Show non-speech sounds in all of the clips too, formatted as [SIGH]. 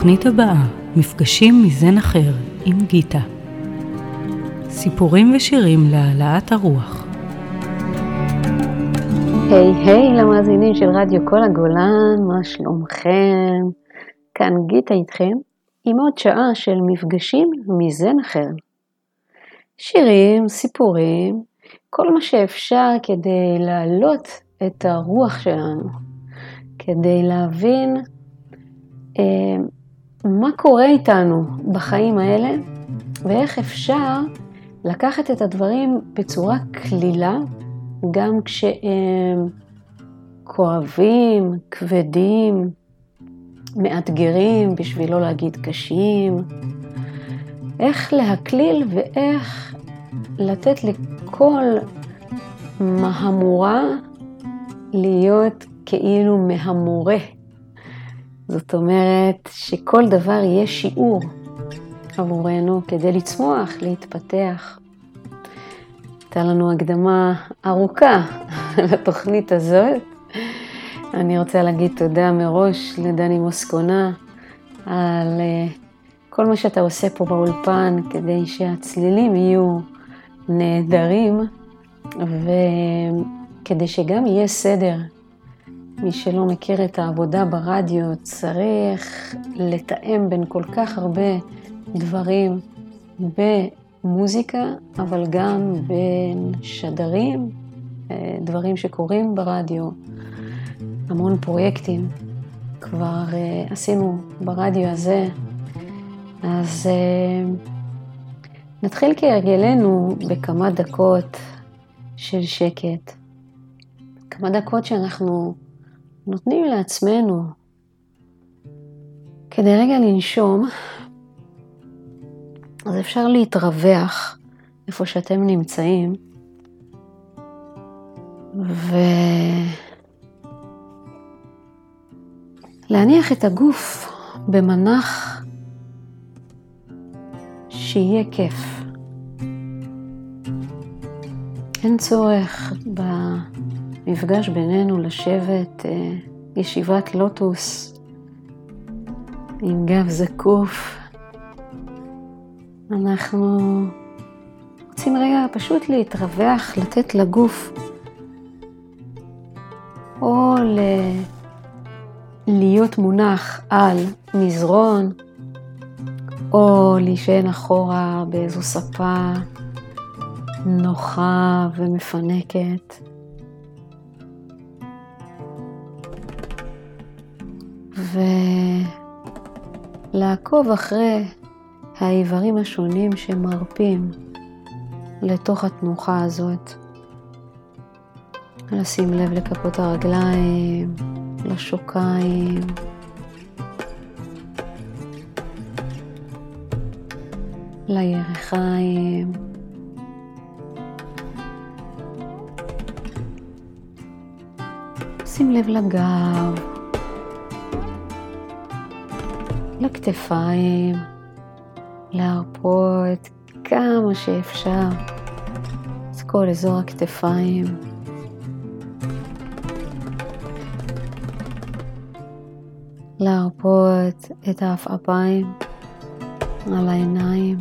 בתוכנית הבאה, מפגשים מזן אחר עם גיטה. סיפורים ושירים להעלאת הרוח. היי hey, היי hey, למאזינים של רדיו כל הגולן, מה שלומכם? כאן גיטה איתכם עם עוד שעה של מפגשים מזן אחר. שירים, סיפורים, כל מה שאפשר כדי להעלות את הרוח שלנו, כדי להבין אה, מה קורה איתנו בחיים האלה ואיך אפשר לקחת את הדברים בצורה קלילה, גם כשהם כואבים, כבדים, מאתגרים, בשביל לא להגיד קשים, איך להקליל ואיך לתת לכל מהמורה להיות כאילו מהמורה. זאת אומרת שכל דבר יהיה שיעור עבורנו כדי לצמוח, להתפתח. הייתה לנו הקדמה ארוכה [LAUGHS] לתוכנית הזאת. אני רוצה להגיד תודה מראש לדני מוסקונה על אה, כל מה שאתה עושה פה באולפן כדי שהצלילים יהיו נהדרים וכדי שגם יהיה סדר. מי שלא מכיר את העבודה ברדיו צריך לתאם בין כל כך הרבה דברים במוזיקה, אבל גם בין שדרים, אה, דברים שקורים ברדיו, המון פרויקטים כבר אה, עשינו ברדיו הזה. אז אה, נתחיל כהרגלנו בכמה דקות של שקט. כמה דקות שאנחנו נותנים לעצמנו כדי רגע לנשום, אז אפשר להתרווח איפה שאתם נמצאים, ולהניח את הגוף במנח שיהיה כיף. אין צורך במפגש בינינו לשבת אה, ישיבת לוטוס עם גב זקוף. אנחנו רוצים רגע פשוט להתרווח, לתת לגוף או ל... להיות מונח על מזרון, או להישען אחורה באיזו ספה נוחה ומפנקת. ולעקוב אחרי האיברים השונים שמרפים לתוך התנוחה הזאת. לשים לב לכפות הרגליים, לשוקיים. לירכיים. שים לב לגב, לכתפיים, להרפות כמה שאפשר את כל אזור הכתפיים. להרפות את העפעפיים על העיניים.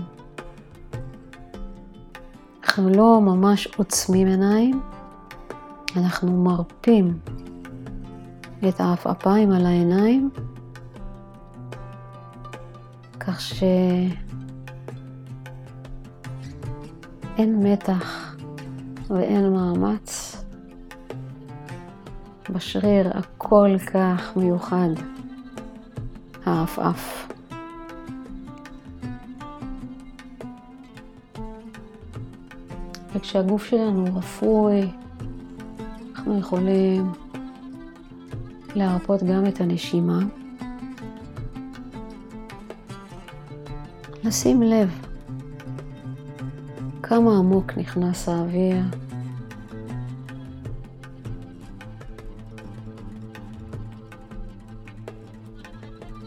אנחנו לא ממש עוצמים עיניים, אנחנו מרפים את העפעפיים על העיניים, כך שאין מתח ואין מאמץ בשריר הכל כך מיוחד, העפעף. וכשהגוף שלנו רפוי, אנחנו יכולים להרפות גם את הנשימה. לשים לב כמה עמוק נכנס האוויר.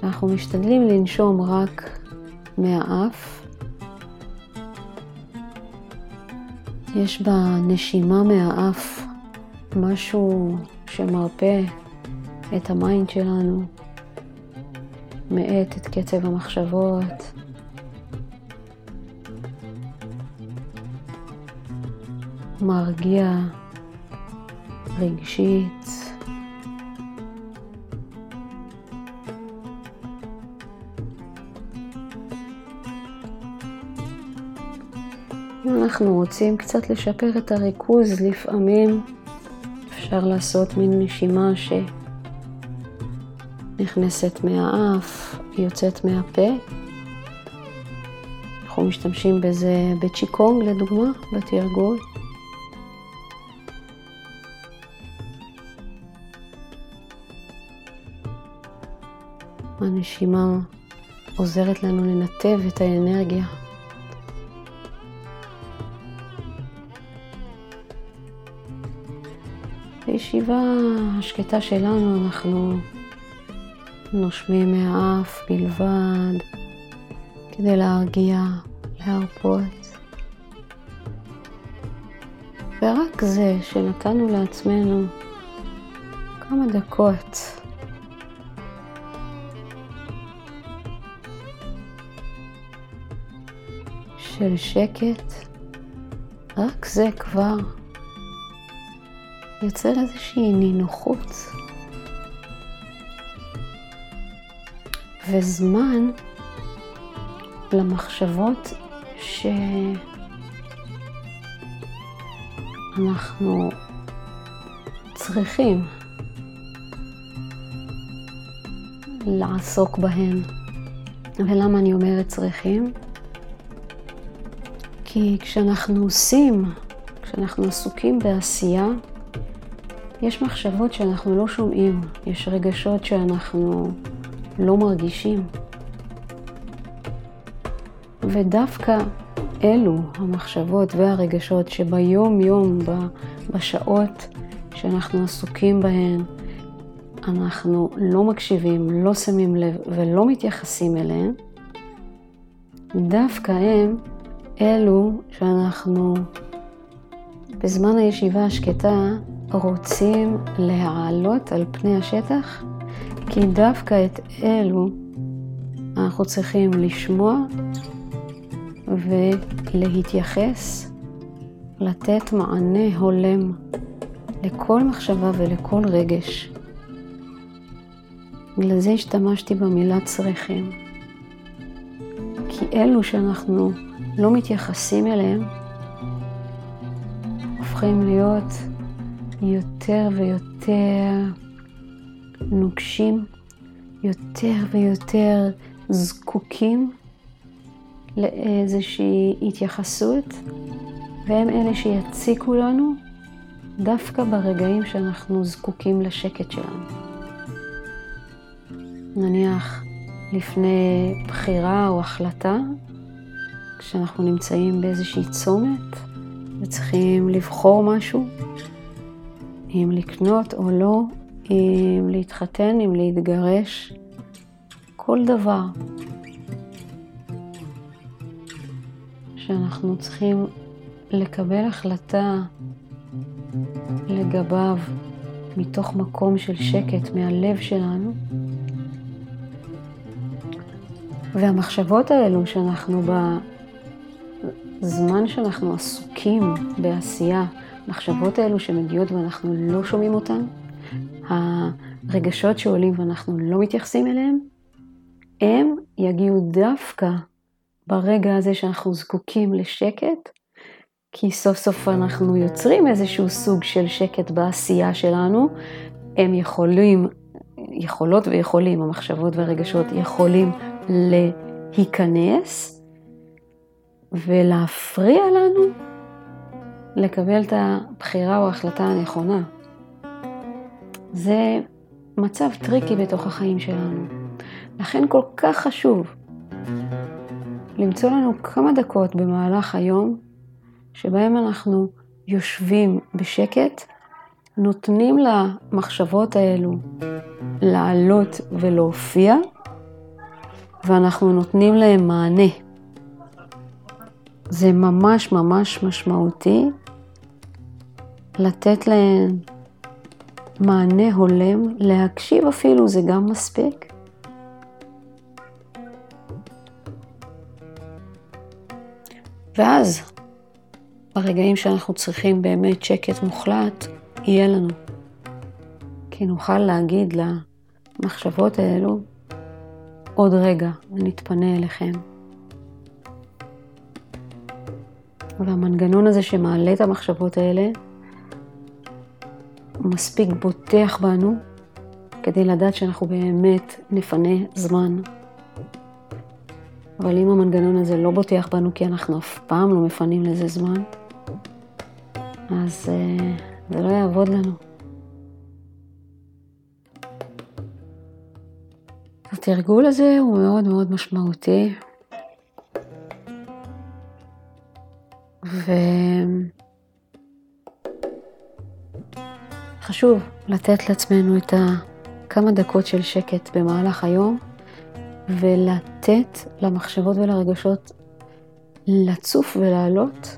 אנחנו משתדלים לנשום רק מהאף. יש בנשימה מהאף משהו שמרפא את ה mind שלנו, מאט את קצב המחשבות. מרגיע רגשית. אם אנחנו רוצים קצת לשפר את הריכוז, לפעמים אפשר לעשות מין נשימה שנכנסת מהאף, יוצאת מהפה. אנחנו משתמשים בזה בצ'יקונג לדוגמה, בתרגול. הנשימה עוזרת לנו לנתב את האנרגיה. בישיבה השקטה שלנו אנחנו נושמים מהאף בלבד כדי להרגיע, להרפות. ורק זה שנתנו לעצמנו כמה דקות של שקט, רק זה כבר יוצר איזושהי נינוחות וזמן למחשבות שאנחנו צריכים לעסוק בהן. ולמה אני אומרת צריכים? כי כשאנחנו עושים, כשאנחנו עסוקים בעשייה, יש מחשבות שאנחנו לא שומעים, יש רגשות שאנחנו לא מרגישים. ודווקא אלו המחשבות והרגשות שביום יום, בשעות שאנחנו עסוקים בהן, אנחנו לא מקשיבים, לא שמים לב ולא מתייחסים אליהם, דווקא הם אלו שאנחנו בזמן הישיבה השקטה רוצים להעלות על פני השטח, כי דווקא את אלו אנחנו צריכים לשמוע ולהתייחס, לתת מענה הולם לכל מחשבה ולכל רגש. בגלל זה השתמשתי במילה צריכים. כי אלו שאנחנו לא מתייחסים אליהם, הופכים להיות יותר ויותר נוקשים, יותר ויותר זקוקים לאיזושהי התייחסות, והם אלה שיציקו לנו דווקא ברגעים שאנחנו זקוקים לשקט שלנו. נניח לפני בחירה או החלטה, כשאנחנו נמצאים באיזושהי צומת וצריכים לבחור משהו, אם לקנות או לא, אם להתחתן, אם להתגרש, כל דבר שאנחנו צריכים לקבל החלטה לגביו מתוך מקום של שקט מהלב שלנו. והמחשבות האלו שאנחנו בזמן שאנחנו עסוקים בעשייה, המחשבות האלו שמגיעות ואנחנו לא שומעים אותן, הרגשות שעולים ואנחנו לא מתייחסים אליהם, הם יגיעו דווקא ברגע הזה שאנחנו זקוקים לשקט, כי סוף סוף אנחנו יוצרים איזשהו סוג של שקט בעשייה שלנו. הם יכולים, יכולות ויכולים, המחשבות והרגשות יכולים להיכנס ולהפריע לנו לקבל את הבחירה או ההחלטה הנכונה. זה מצב tricky בתוך החיים שלנו. לכן כל כך חשוב למצוא לנו כמה דקות במהלך היום שבהם אנחנו יושבים בשקט, נותנים למחשבות האלו לעלות ולהופיע, ואנחנו נותנים להם מענה. זה ממש ממש משמעותי לתת להן מענה הולם, להקשיב אפילו זה גם מספיק. ואז, ברגעים שאנחנו צריכים באמת שקט מוחלט, יהיה לנו. כי נוכל להגיד למחשבות האלו, עוד רגע, ונתפנה אליכם. והמנגנון הזה שמעלה את המחשבות האלה, מספיק בוטח בנו כדי לדעת שאנחנו באמת נפנה זמן. אבל אם המנגנון הזה לא בוטח בנו כי אנחנו אף פעם לא מפנים לזה זמן, אז uh, זה לא יעבוד לנו. התרגול הזה הוא מאוד מאוד משמעותי. וחשוב לתת לעצמנו את הכמה דקות של שקט במהלך היום ולתת למחשבות ולרגשות לצוף ולעלות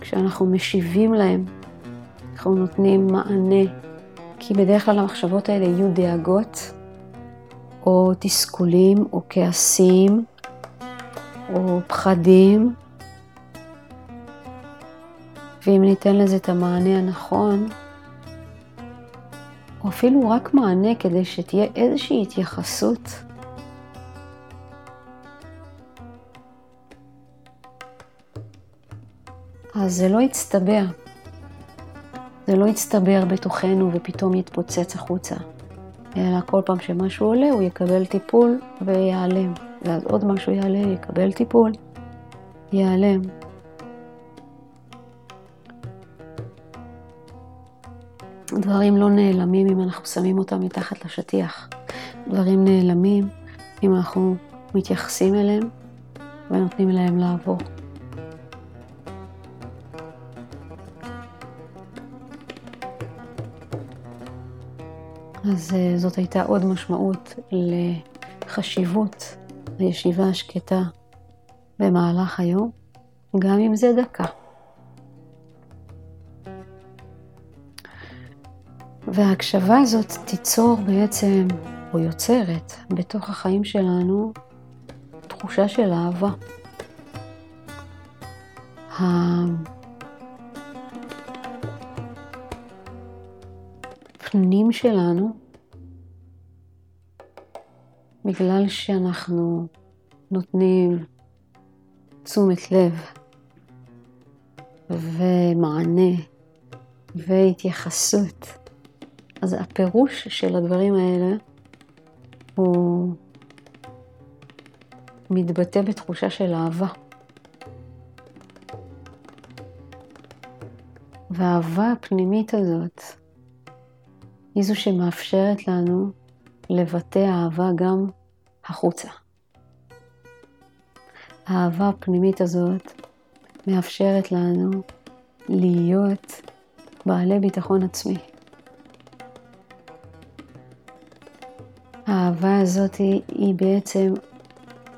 כשאנחנו משיבים להם, אנחנו נותנים מענה, כי בדרך כלל המחשבות האלה יהיו דאגות או תסכולים או כעסים או פחדים. ואם ניתן לזה את המענה הנכון, או אפילו רק מענה כדי שתהיה איזושהי התייחסות, אז זה לא יצטבר. זה לא יצטבר בתוכנו ופתאום יתפוצץ החוצה. אלא כל פעם שמשהו עולה הוא יקבל טיפול וייעלם. ואז עוד משהו יעלה, יקבל טיפול, ייעלם. דברים לא נעלמים אם אנחנו שמים אותם מתחת לשטיח. דברים נעלמים אם אנחנו מתייחסים אליהם ונותנים להם לעבור. אז אה, זאת הייתה עוד משמעות לחשיבות הישיבה השקטה במהלך היום, גם אם זה דקה. וההקשבה הזאת תיצור בעצם, או יוצרת, בתוך החיים שלנו, תחושה של אהבה. הפנים שלנו, בגלל שאנחנו נותנים תשומת לב ומענה והתייחסות אז הפירוש של הדברים האלה הוא מתבטא בתחושה של אהבה. והאהבה הפנימית הזאת היא זו שמאפשרת לנו לבטא אהבה גם החוצה. האהבה הפנימית הזאת מאפשרת לנו להיות בעלי ביטחון עצמי. האהבה הזאת היא, היא בעצם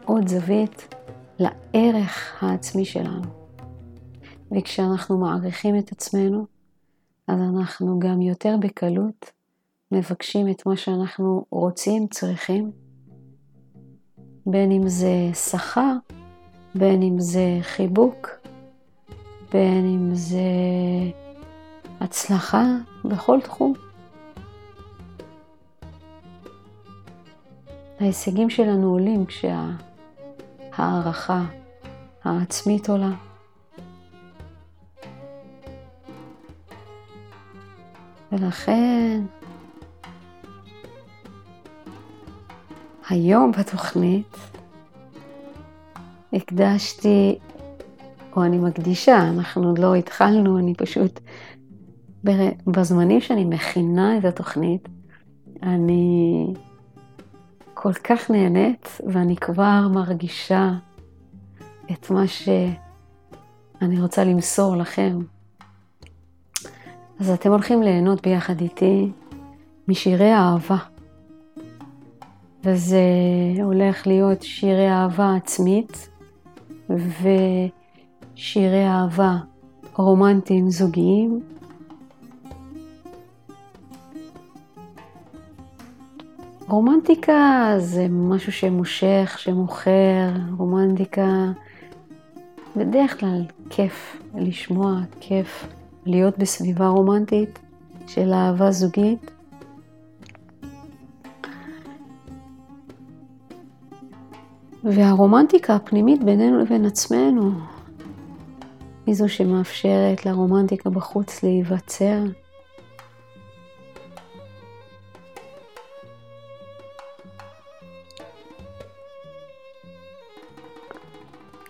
עוד זווית לערך העצמי שלנו. וכשאנחנו מעריכים את עצמנו, אז אנחנו גם יותר בקלות מבקשים את מה שאנחנו רוצים, צריכים, בין אם זה שכר, בין אם זה חיבוק, בין אם זה הצלחה בכל תחום. ההישגים שלנו עולים כשהערכה העצמית עולה. ולכן היום בתוכנית הקדשתי, או אני מקדישה, אנחנו עוד לא התחלנו, אני פשוט, בזמנים שאני מכינה את התוכנית, אני כל כך נהנית, ואני כבר מרגישה את מה שאני רוצה למסור לכם. אז אתם הולכים ליהנות ביחד איתי משירי אהבה. וזה הולך להיות שירי אהבה עצמית ושירי אהבה רומנטיים זוגיים רומנטיקה זה משהו שמושך, שמוכר, רומנטיקה בדרך כלל כיף לשמוע, כיף להיות בסביבה רומנטית של אהבה זוגית. והרומנטיקה הפנימית בינינו לבין עצמנו היא זו שמאפשרת לרומנטיקה בחוץ להיווצר.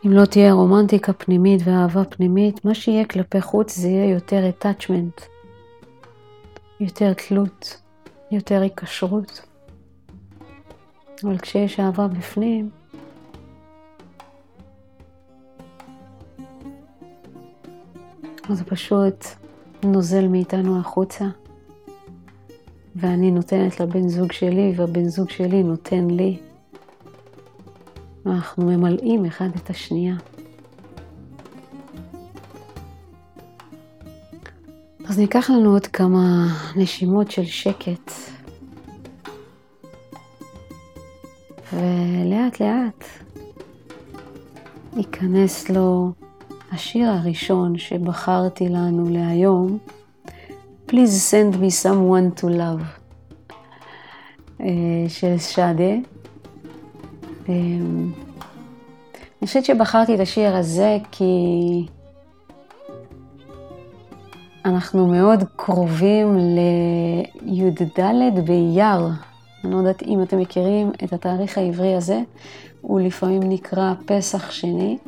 אם לא תהיה רומנטיקה פנימית ואהבה פנימית, מה שיהיה כלפי חוץ זה יהיה יותר attachment, יותר תלות, יותר היקשרות. אבל כשיש אהבה בפנים, זה פשוט נוזל מאיתנו החוצה, ואני נותנת לבן זוג שלי, והבן זוג שלי נותן לי. ואנחנו ממלאים אחד את השנייה. אז ניקח לנו עוד כמה נשימות של שקט. ולאט לאט ייכנס לו השיר הראשון שבחרתי לנו להיום, Please send me someone to love, אה, של שדה. אמ, אני חושבת שבחרתי את השיר הזה כי אנחנו מאוד קרובים לי"ד באייר. אני לא יודעת אם אתם מכירים את התאריך העברי הזה, הוא לפעמים נקרא פסח שני,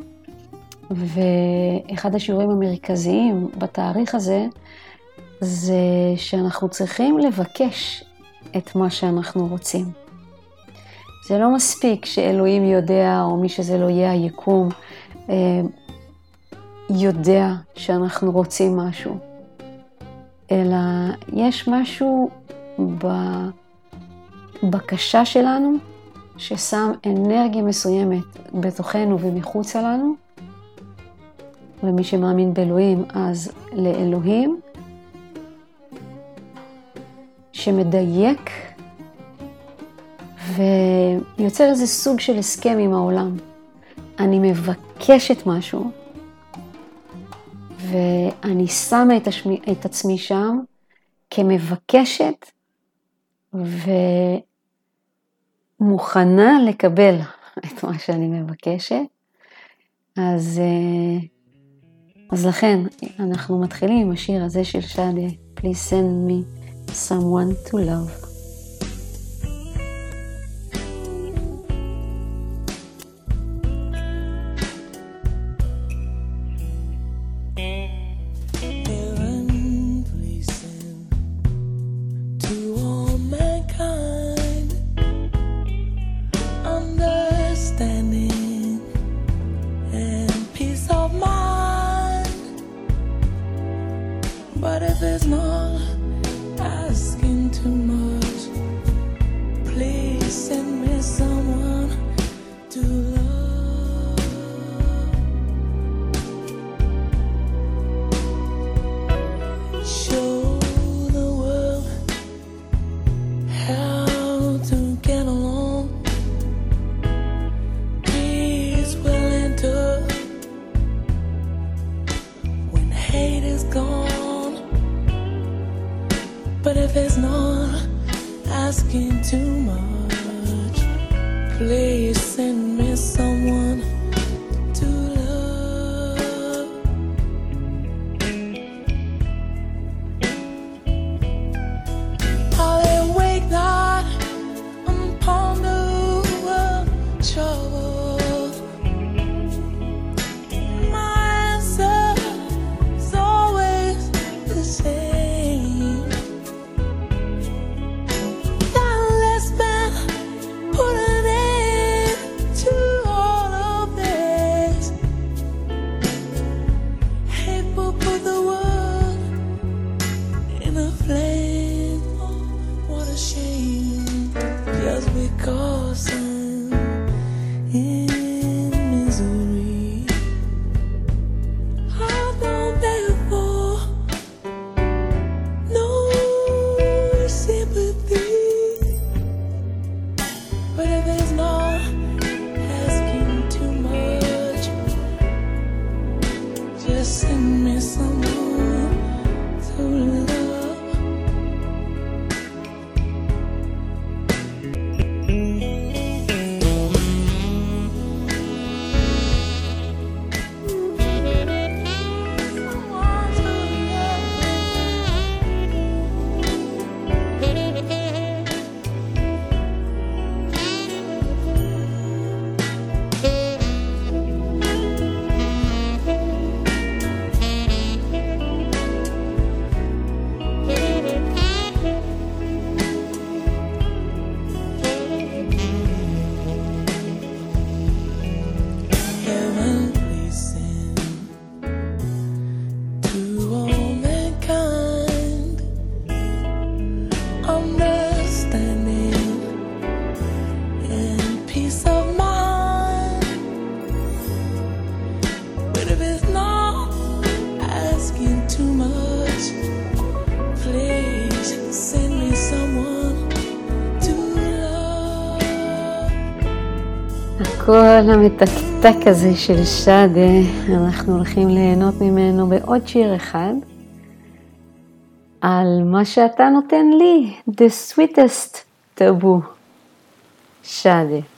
ואחד השיעורים המרכזיים בתאריך הזה זה שאנחנו צריכים לבקש את מה שאנחנו רוצים. זה לא מספיק שאלוהים יודע, או מי שזה לא יהיה היקום, אה, יודע שאנחנו רוצים משהו, אלא יש משהו בבקשה שלנו ששם אנרגיה מסוימת בתוכנו ומחוצה לנו, ומי שמאמין באלוהים אז לאלוהים, שמדייק ויוצר איזה סוג של הסכם עם העולם. אני מבקשת משהו, ואני שמה את, השמי, את עצמי שם כמבקשת ומוכנה לקבל את מה שאני מבקשת. אז, אה, אז לכן אנחנו מתחילים עם השיר הזה של שדה, Please send me someone to love. הקול המתקתק הזה של שדה, אנחנו הולכים ליהנות ממנו בעוד שיר אחד, על מה שאתה נותן לי, The sweetest taboo, שדה.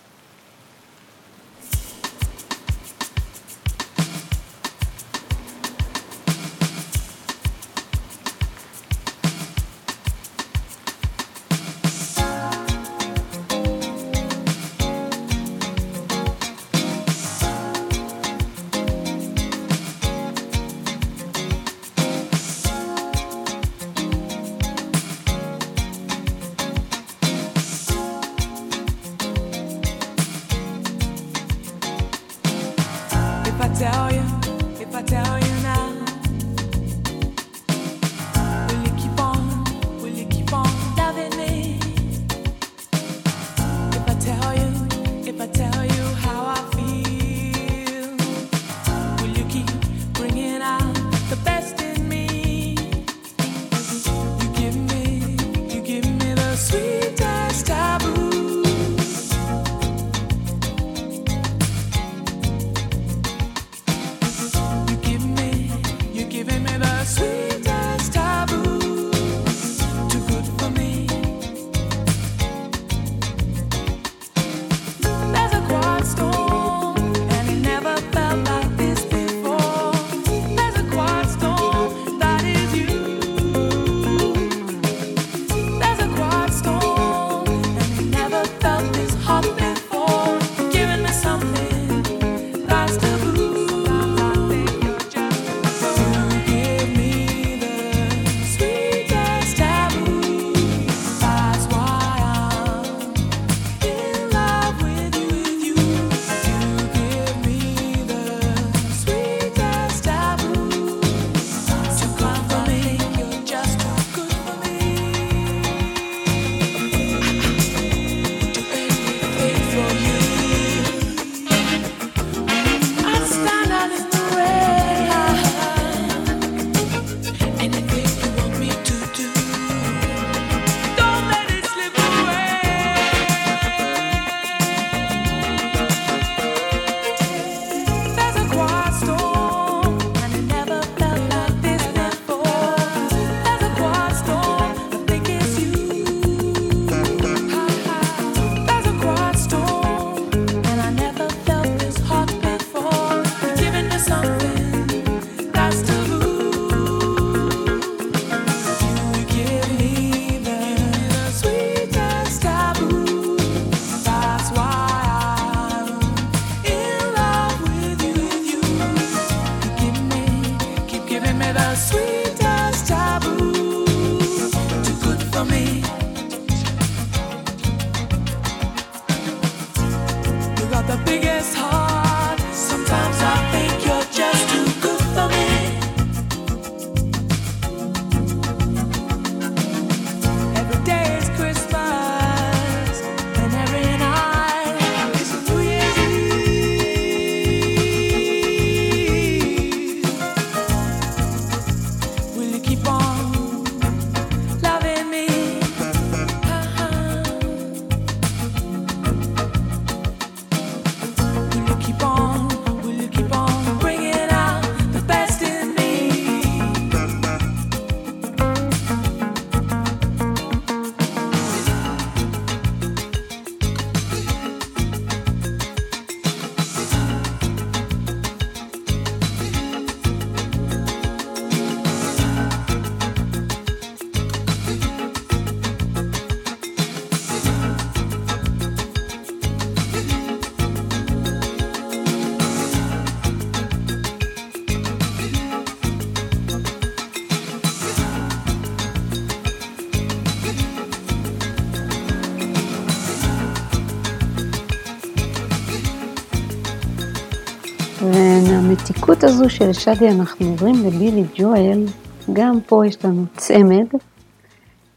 הזו של שדי אנחנו עוברים לבילי ג'ואל, גם פה יש לנו צמד.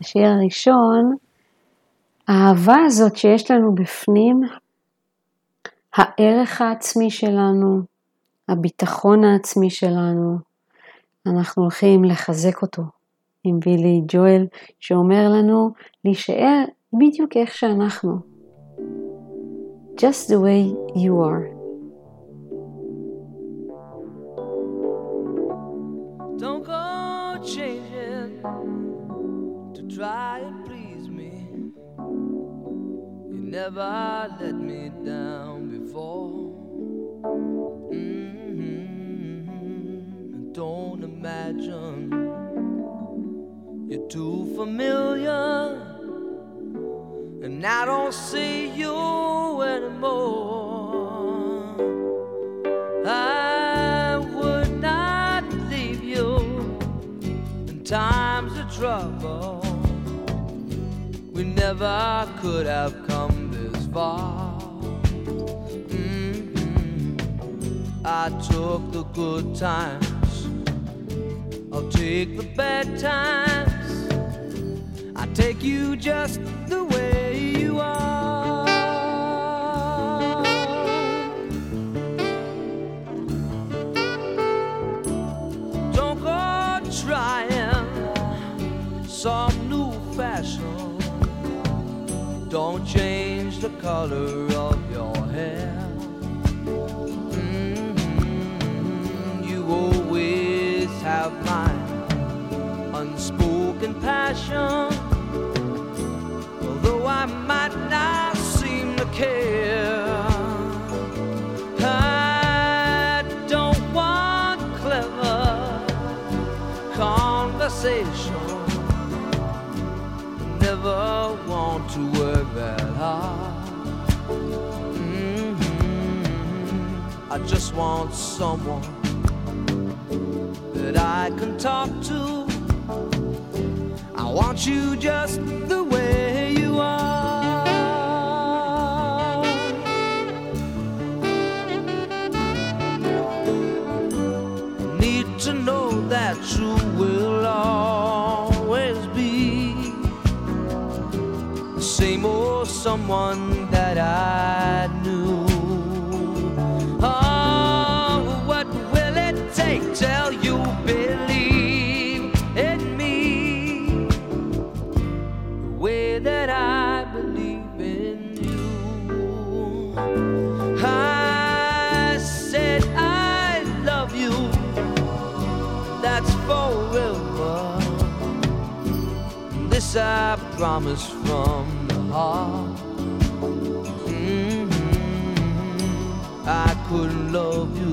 השיר הראשון, האהבה הזאת שיש לנו בפנים, הערך העצמי שלנו, הביטחון העצמי שלנו, אנחנו הולכים לחזק אותו עם בילי ג'ואל, שאומר לנו להישאר בדיוק איך שאנחנו. just the way you are. Never let me down before. Mm-hmm. Don't imagine you're too familiar, and I don't see you anymore. I would not leave you in times of trouble. We never could have Mhm. I took the good times, I'll take the bad times. I take you just the way you are. Color of your hair. Mhm. You always have my unspoken passion. I just want someone that I can talk to. I want you just the way you are. Need to know that you will always be the same old someone that I I promise from the heart. Mhm. I couldn't love you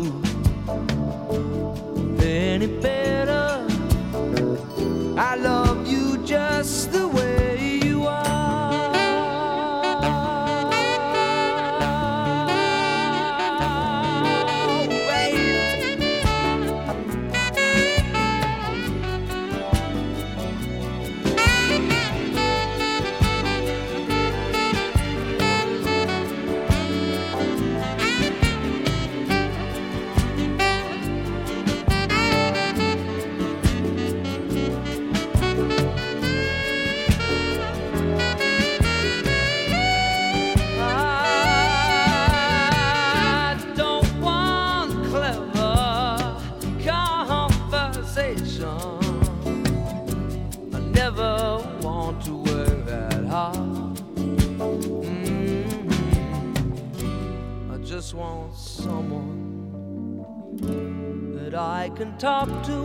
can talk to.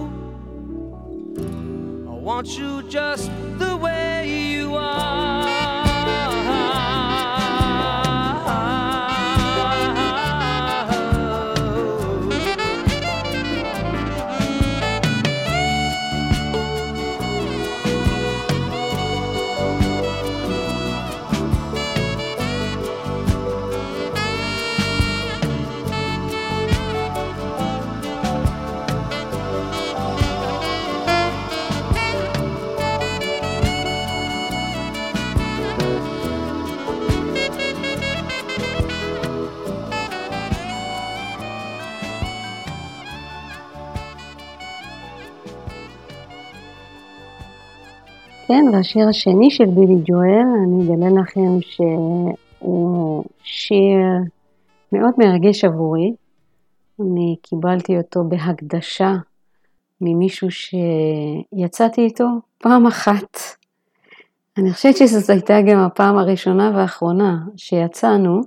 I want you just והשיר השני של בילי ג'ואל, אני אגלה לכם שהוא שיר מאוד מרגש עבורי. אני קיבלתי אותו בהקדשה ממישהו שיצאתי איתו פעם אחת. אני חושבת שזאת הייתה גם הפעם הראשונה והאחרונה שיצאנו,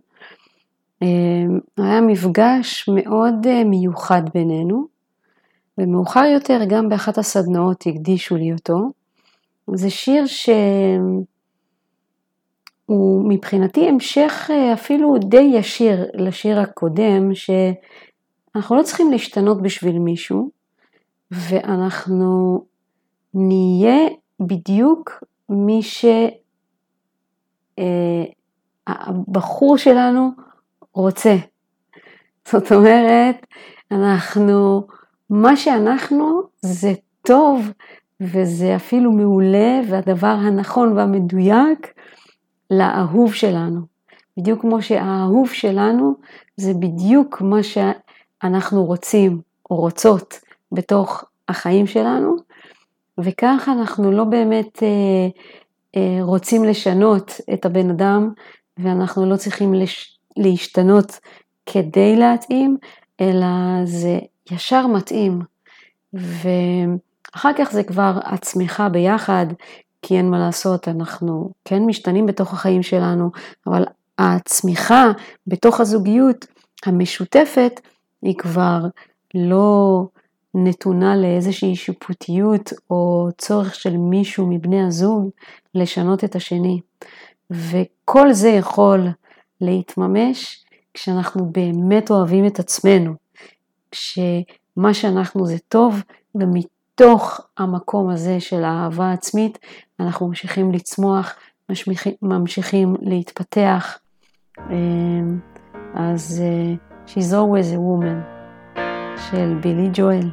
היה מפגש מאוד מיוחד בינינו, ומאוחר יותר גם באחת הסדנאות הקדישו לי אותו. זה שיר שהוא מבחינתי המשך אפילו די ישיר לשיר הקודם, שאנחנו לא צריכים להשתנות בשביל מישהו, ואנחנו נהיה בדיוק מי שהבחור שלנו רוצה. זאת אומרת, אנחנו, מה שאנחנו זה טוב וזה אפילו מעולה והדבר הנכון והמדויק לאהוב שלנו. בדיוק כמו שהאהוב שלנו זה בדיוק מה שאנחנו רוצים או רוצות בתוך החיים שלנו, וכך אנחנו לא באמת אה, אה, רוצים לשנות את הבן אדם, ואנחנו לא צריכים לש, להשתנות כדי להתאים, אלא זה ישר מתאים. ואחר כך זה כבר הצמיחה ביחד, כי אין מה לעשות, אנחנו כן משתנים בתוך החיים שלנו, אבל הצמיחה בתוך הזוגיות המשותפת היא כבר לא נתונה לאיזושהי שיפוטיות או צורך של מישהו מבני הזוג לשנות את השני. וכל זה יכול להתממש כשאנחנו באמת אוהבים את עצמנו, כשמה שאנחנו זה טוב, ומתוך המקום הזה של האהבה עצמית אנחנו ממשיכים לצמוח, ממשיכים להתפתח. אמ, אז אה, She's always a woman של בילי ג'ואל.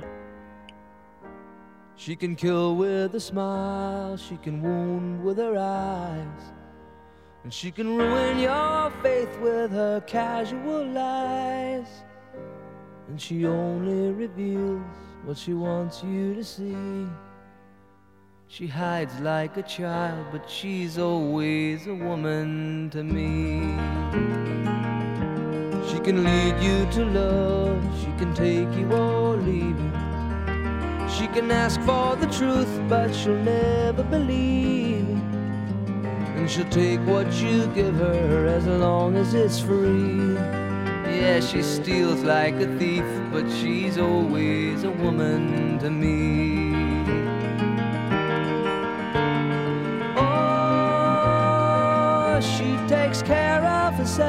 She can kill with a smile, she can wound with her eyes. And she can ruin your faith with her casual lies. And she only reveals what she wants you to see. She hides like a child, but she's always a woman to me. She can lead you to love, she can take you or leave you. She can ask for the truth, but she'll never believe. And she'll take what you give her as long as it's free. Yeah, she steals like a thief, but she's always a woman to me. Oh, she takes care of herself.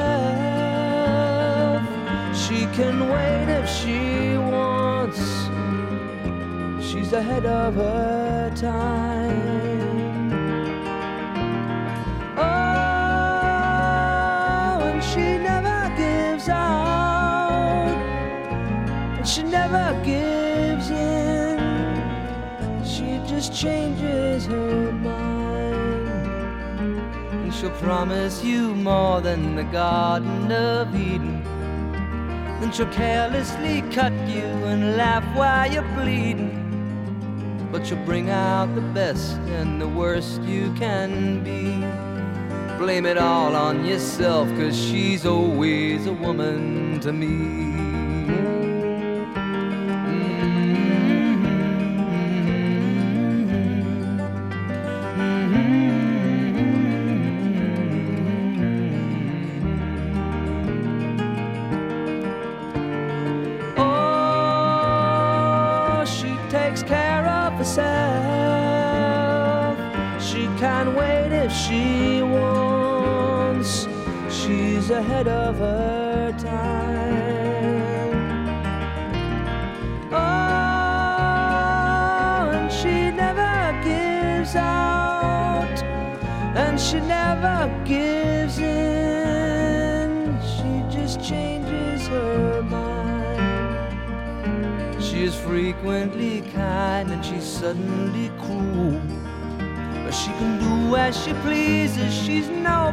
She can wait if she wants she's ahead of her time. She never gives in. She just changes her mind, and she'll promise you more than the Garden of Eden. Then she'll carelessly cut you and laugh while you're bleeding but you'll bring out the best and the worst you can be. Blame it all on yourself, cause she's always a woman to me.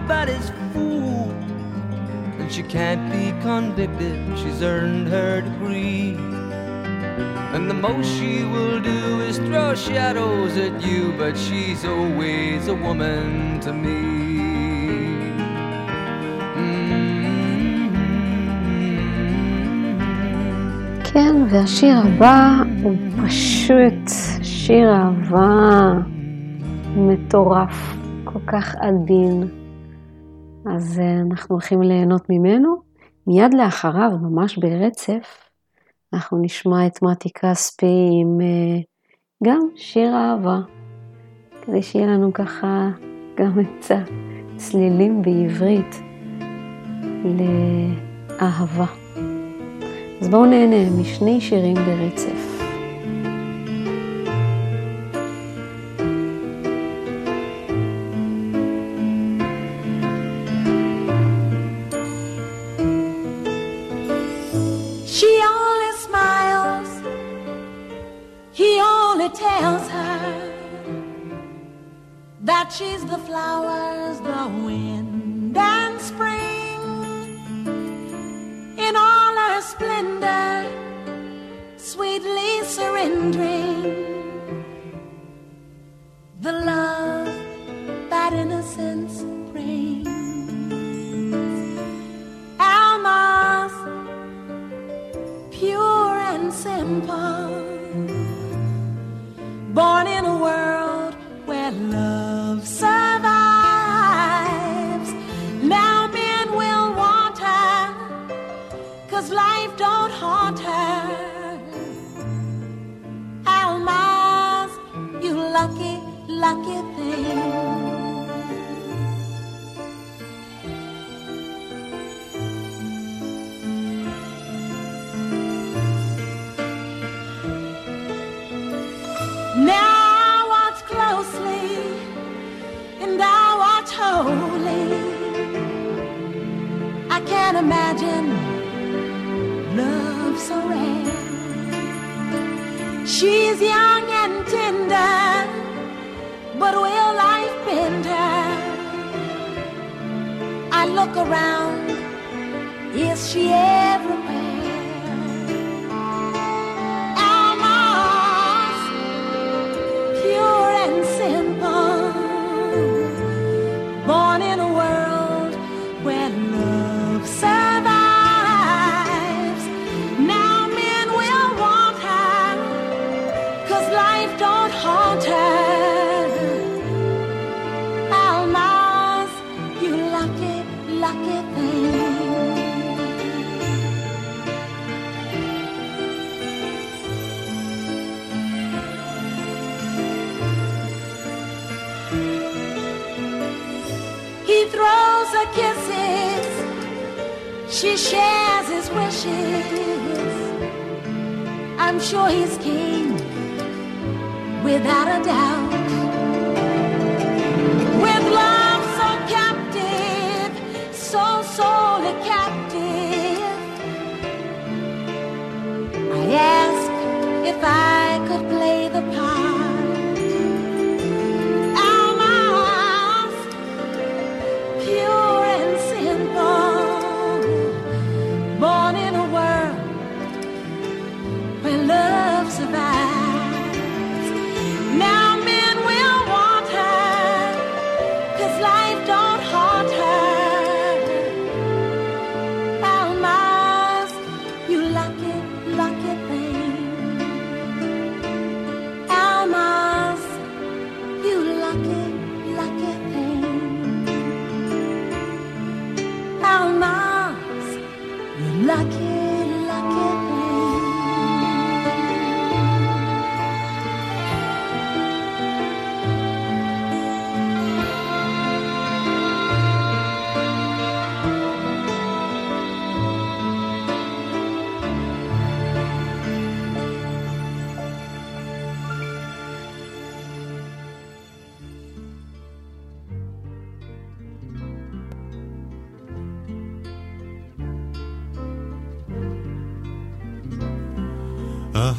Nobody's fool. And she can't be convicted, she's earned her degree. And the most she will do is throw shadows at you, but she's always a woman to me. Mm-hmm. כן, והשיר הבא הוא פשוט שיר אהבה מטורף, כל כך עדין. אז אה, אנחנו הולכים ליהנות ממנו. מיד לאחריו, ממש ברצף, אנחנו נשמע את מתי כספי עם אה, גם שיר אהבה, כדי שיהיה לנו ככה גם את הצלילים בעברית לאהבה. אז בואו נהנה משני שירים ברצף.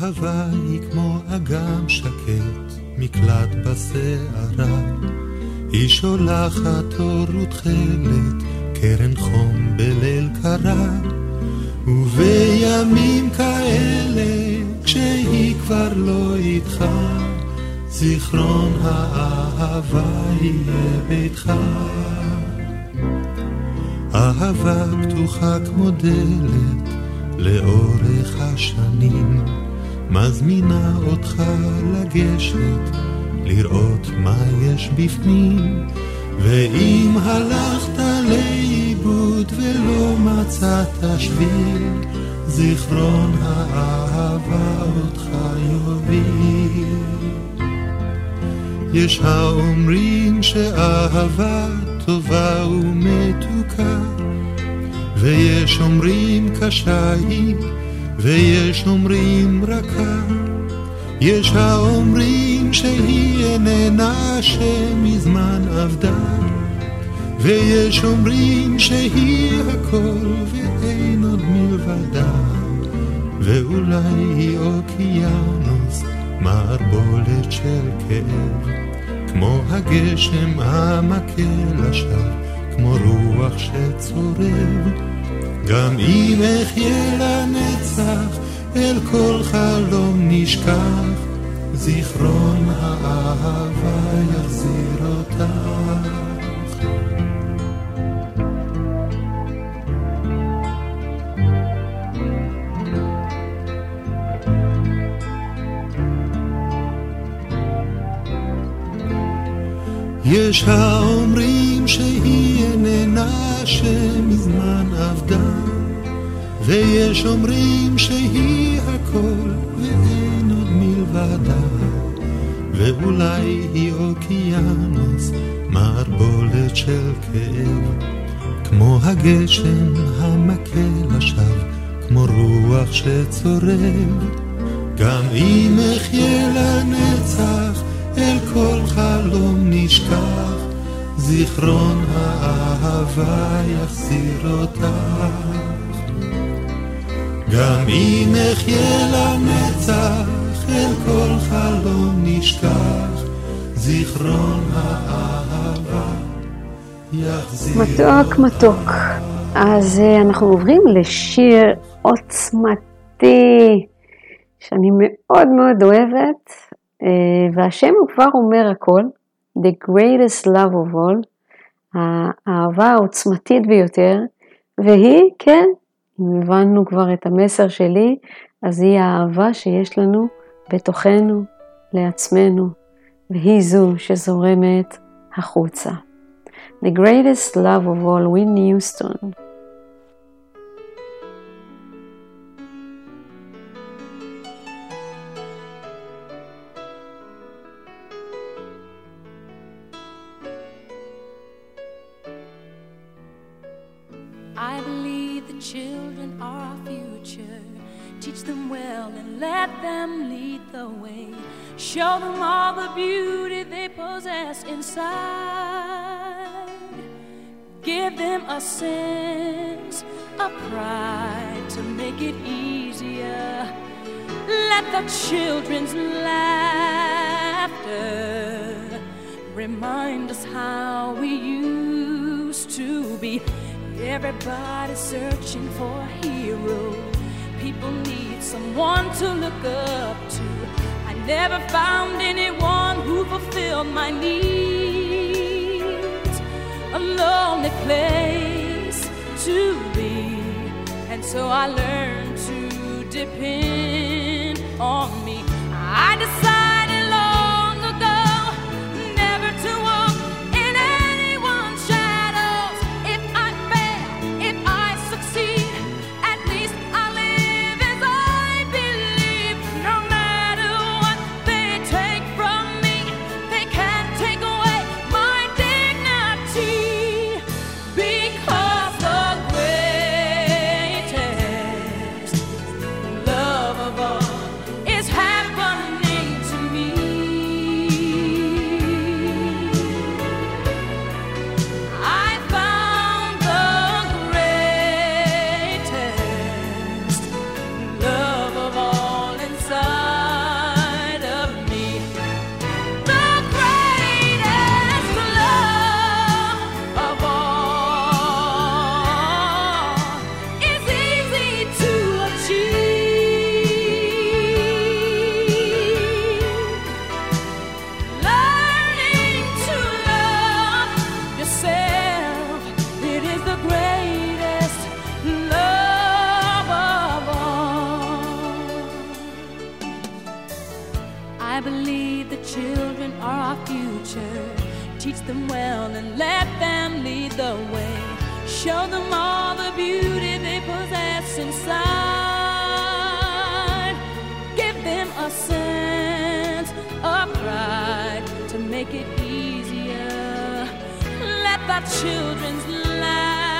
אהבה היא כמו אגם שקט, מקלט בסערה. היא שולחת אור ותכלת, קרן חום בליל קרה. ובימים כאלה, כשהיא כבר לא איתך, זיכרון האהבה יהיה ביתך. אהבה פתוחה כמו דלת לאורך השנים. מזמינה אותך לגשת, לראות מה יש בפנים. ואם הלכת לאיבוד ולא מצאת שביל, זיכרון האהבה אותך יוביל. יש האומרים שאהבה טובה ומתוקה, ויש אומרים קשה היא. ויש אומרים רכה. יש האומרים שהיא איננה שמזמן עבדה, ויש אומרים שהיא הכל ואין עוד מלבדה, ואולי היא אוקיינוס, מערבולת של כאב, כמו הגשם המכה לשווא, כמו רוח שצורב, גם אם אחיה לנצח אל כל חלום נשכח, זיכרון האהבה יחזיר אותך. יש האומרים שהיא איננה שמזמן עבדה ויש אומרים שהיא הכל ואין עוד מלבדה ואולי היא אוקיינוס מערבולת של כאב כמו הגשם המכה לשווא כמו רוח שצורב. גם אם אחיה לנצח אל כל חלום נשכח זיכרון האהבה יחזיר אותך גם אם אחיה לנצח, אל כל חלום נשכח, זיכרון האהבה יחזיר. מתוק מתוק. אז אה, אנחנו עוברים לשיר עוצמתי, שאני מאוד מאוד אוהבת, אה, והשם הוא כבר אומר הכל, The greatest love of all, האהבה העוצמתית ביותר, והיא, כן, אם הבנו כבר את המסר שלי, אז היא האהבה שיש לנו בתוכנו, לעצמנו, והיא זו שזורמת החוצה. The greatest love of all, Whitney Houston. Them lead the way. Show them all the beauty they possess inside. Give them a sense of pride to make it easier. Let the children's laughter remind us how we used to be. Everybody searching for a hero people need someone to look up to. I never found anyone who fulfilled my needs. A lonely place to be, and so I learned to depend on me. I decided. our children's lives.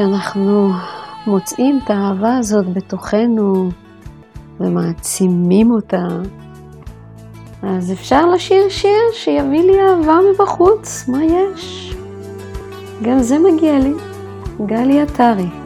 כשאנחנו מוצאים את האהבה הזאת בתוכנו ומעצימים אותה, אז אפשר לשיר שיר שיביא לי אהבה מבחוץ, מה יש? גם זה מגיע לי. גלי עטרי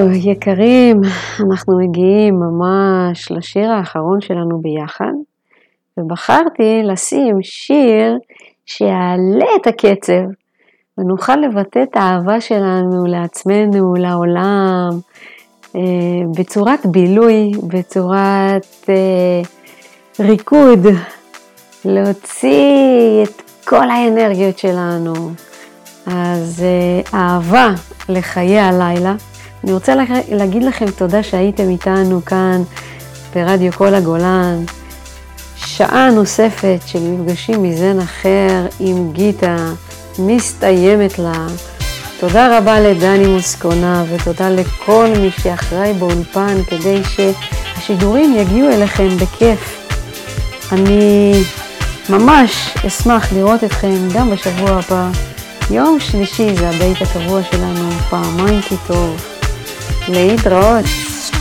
וואו, יקרים, אנחנו מגיעים ממש לשיר האחרון שלנו ביחד, ובחרתי לשים שיר שיעלה את הקצב, ונוכל לבטא את האהבה שלנו לעצמנו, לעולם, אה, בצורת בילוי, בצורת אה, ריקוד, להוציא את כל האנרגיות שלנו. אז אה, אהבה לחיי הלילה. אני רוצה להגיד לכם תודה שהייתם איתנו כאן ברדיו כל הגולן. שעה נוספת של מפגשים מזן אחר עם גיטה מסתיימת לה. תודה רבה לדני מוסקונה ותודה לכל מי שאחראי באולפן כדי שהשידורים יגיעו אליכם בכיף. אני ממש אשמח לראות אתכם גם בשבוע הבא. יום שלישי זה הבית הקבוע שלנו, פעמיים כי טוב. Lei Drones.